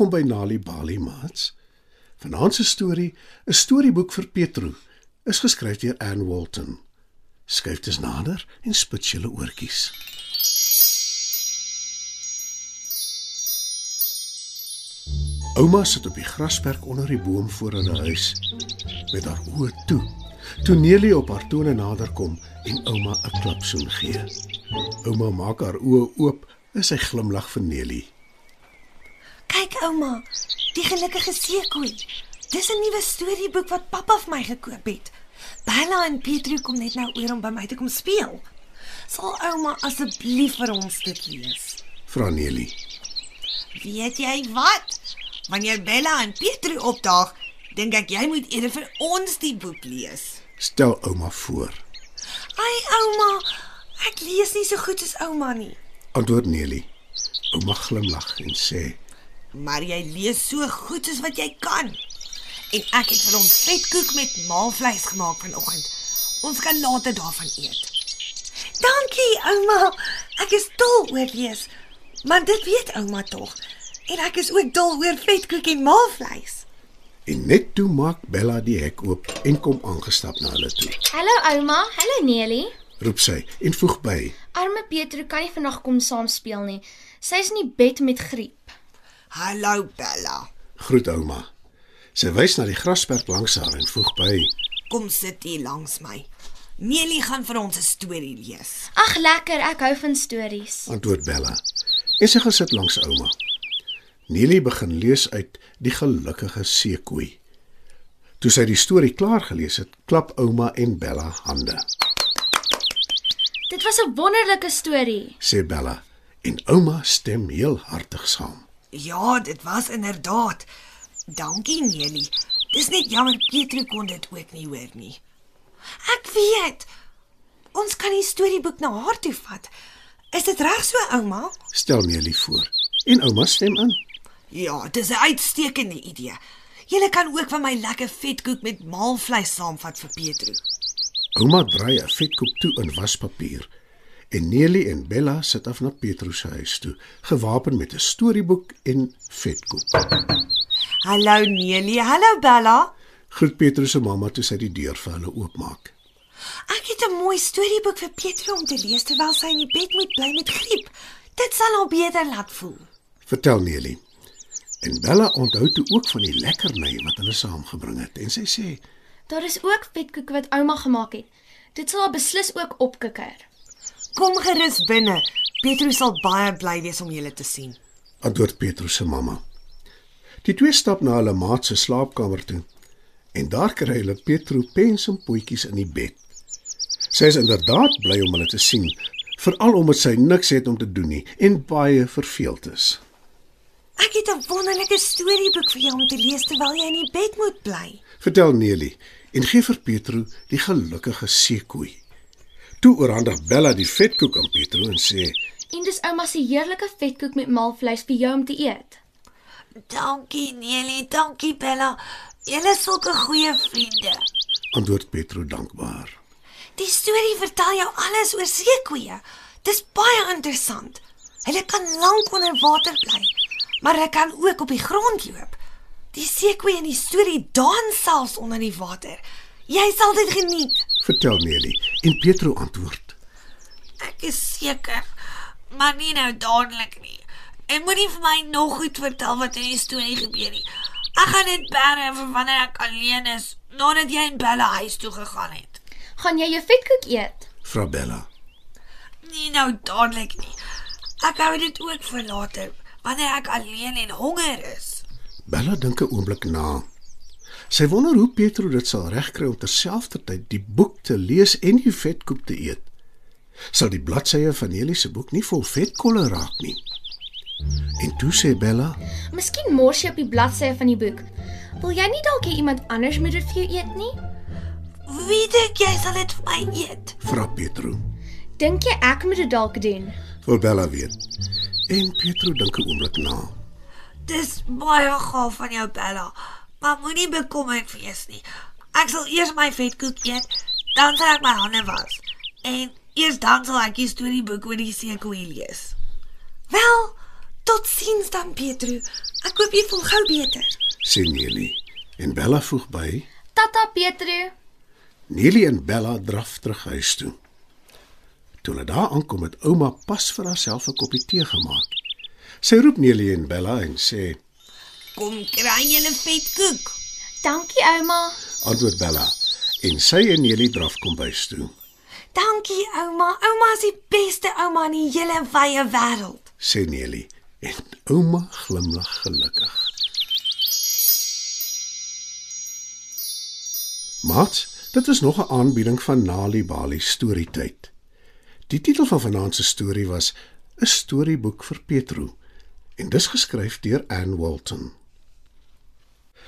Welkom by Nali Bali Mats. Vanaand se storie, 'n storieboek vir Petro, is geskryf deur Anne Walton. Skryf dit nader en spits julle oortjies. Ouma sit op die grasperk onder die boom voor hulle huis met haar oë toe. Toe Nelie op haar tone naderkom en ouma 'n klapsoen gee. Ouma maak haar oë oop en sy glimlag vir Nelie. Ouma, die gelukkige seekoei. Dis 'n nuwe storieboek wat pappa vir my gekoop het. Bella en Pietru kom net nou oor om by my te kom speel. Sal ouma asseblief vir ons dit lees? Vra Nelie. Weet jy wat? Wanneer Bella en Pietru opdaag, dink ek jy moet eerder vir ons die boek lees. Stel ouma voor. Ai ouma, ek lees nie so goed soos ouma nie. Antwoord Nelie. Ouma glimlag en sê: Maar jy lees so goed soos wat jy kan. En ek het vir ons vetkoek met maalvleis gemaak vanoggend. Ons kan later daarvan eet. Dankie, ouma. Ek is dol oor lees. Maar dit weet ouma tog. En ek is ook dol oor vetkoek en maalvleis. En net toe maak Bella die hek oop en kom aangestap na hulle toe. Hallo ouma, hallo Nelie. Roep sy en voeg by: Arme Pietro kan nie vandag kom saam speel nie. Sy is in die bed met griep. Hallo Bella. Groet ouma. Sy wys na die grasperk langs haar en voeg by: Kom sit hier langs my. Nelie gaan vir ons 'n storie lees. Ag lekker, ek hou van stories. Antwoord Bella. En sy gaan sit langs ouma. Nelie begin lees uit Die gelukkige seekoei. Toe sy die storie klaar gelees het, klap ouma en Bella hande. Dit was 'n wonderlike storie. Sê Bella en ouma stem heel hartig saam. Ja, dit was inderdaad. Dankie Nelie. Dis net jammer Pietro kon dit ook nie hoor nie. Ek weet. Ons kan die storieboek na haar toe vat. Is dit reg so, ouma? Stel Nelie voor. En ouma stem in. Ja, dis 'n uitstekende idee. Julle kan ook van my lekker vetkoek met maalvleis saamvat vir Pietro. Ouma draai 'n vetkoek toe in waspapier. En Nelie en Bella sit af na Petrus se huis toe, gewapen met 'n storieboek en vetkoek. Hallo Nelie, hallo Bella. Groet Petrus se mamma toe sy die deur vir hulle oopmaak. Ek het 'n mooi storieboek vir Pietro om te lees terwyl sy in die bed moet bly met griep. Dit sal haar beter laat voel. Vertel Nelie. En Bella onthou toe ook van die lekkerny wat hulle saamgebring het en sy sê: Daar is ook vetkoek wat ouma gemaak het. Dit sal haar beslis ook opkikker. Kom gerus binne. Pietro sal baie bly wees om julle te sien. Antwoord Petrus se mamma. Die twee stap na hulle maat se slaapkamer toe en daar kry hulle Petro pens en potjies in die bed. Sy is inderdaad bly om hulle te sien, veral omdat sy niks het om te doen nie en baie verveeld is. Ek het 'n wonderlike storieboek vir jou om te lees terwyl jy in die bed moet bly. Vertel Nelie en gee vir Petro die gelukkige seekoei. Toe oorhandig Bella die vetkoek aan Petro en sê: En dis ouma se heerlike vetkoek met maalvleis vir jou om te eet. Dankie Nelie, dankie Bella. Julle is sulke goeie vriende. Antwoord Petro dankbaar. Die storie vertel jou alles oor seekoeie. Dis baie interessant. Hulle kan lank onder water bly, maar hulle kan ook op die grond loop. Die seekoeie in die storie dans selfs onder die water. Jy sal dit geniet. Vertel Nelie en Petro antwoord: Ek is seker, maar nie nou dadelik nie. En moenie vir my nog goed vertel wat in die storie gebeur nie. Ek gaan dit bære vir wanneer ek alleen is, nadat jy en Bella huis toe gegaan het. Gaan jy jou vetkoek eet? Vra Bella. Nie nou dadelik nie. Ek hou dit ook vir later, wanneer ek alleen en honger is. Bella dink 'n oomblik na. Sy wonder hoe Petro dit sal regkry om terselfdertyd die boek te lees en die vetkoek te eet. Sal die bladsye van Nelie se boek nie vol vetkolle raak nie? En toe sê Bella: Miskien mors jy op die bladsye van die boek. Wil jy nie dalk hê iemand anders moet dit vir jou eet nie? Wie dink jy sal dit vir my eet? "Vra Petro." Dink jy ek moet dit dalk doen? Wil Bella weet. En Petro dink 'n oomblik na. Dis baie gaaf van jou Bella, maar moenie bekommerd wees nie. Ek sal eers my vetkoek eet, dan sal ek my hande was. En eers dan sal ek die storieboek oor die seekoei lees. Wel, tot sins dan Pietro. Ek hoop jy voel gou beter. sê Neli. En Bella voeg by: Tata Pietro. Neli en Bella draf terug huis toe. Toe hulle daar aankom het ouma pas vir haarself 'n koppie tee gemaak. Sy roep Neli en Bella en sê: Kom kry julle vetkoek. Dankie ouma. "Antwoord Bella." En sy en Neli draf kom bys toe. Dankie ouma. Ouma is die beste ouma in die hele wye wêreld. sê Neli en ouma glimlag gelukkig. Mat, dit is nog 'n aanbieding van Nali Bali storietyd. Die titel van vanaand se storie was 'n storieboek vir Petro en dis geskryf deur Anne Walton.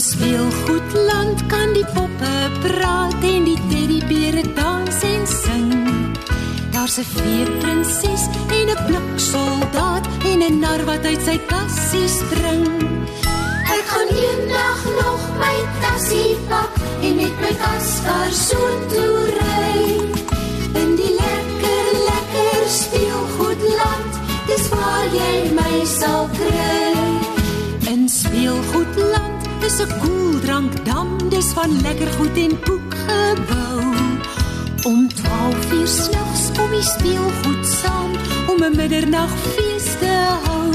In speelgoedland kan die poppe praat en die teddybeere dans en sing. Daar's 'n feeprinses en 'n bliksoldaat en 'n nar wat uit sy kassie spring. Ek gaan eendag nog my tassie pak en met my kaskar soontoe ry. Speelgoedland is 'n koeldrankdam, dis van lekker goed en koek gebou. Om 12 uur snags kom die speelgoed saam om 'n middernagfees te hou.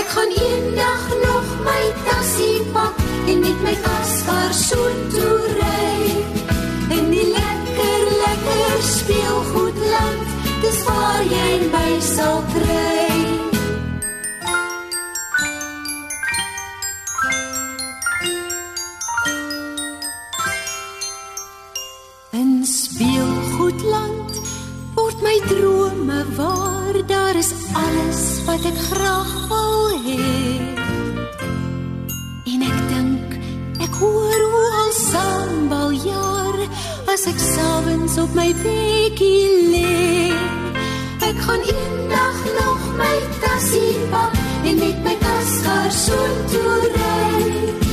Ek gaan eendag nog my tassie pak en met my kaskar soontoe ry. As ek s'avonds op my bedjie lê. Ek gaan eendag nog my tassie pak en met my kaskar soontoe ry.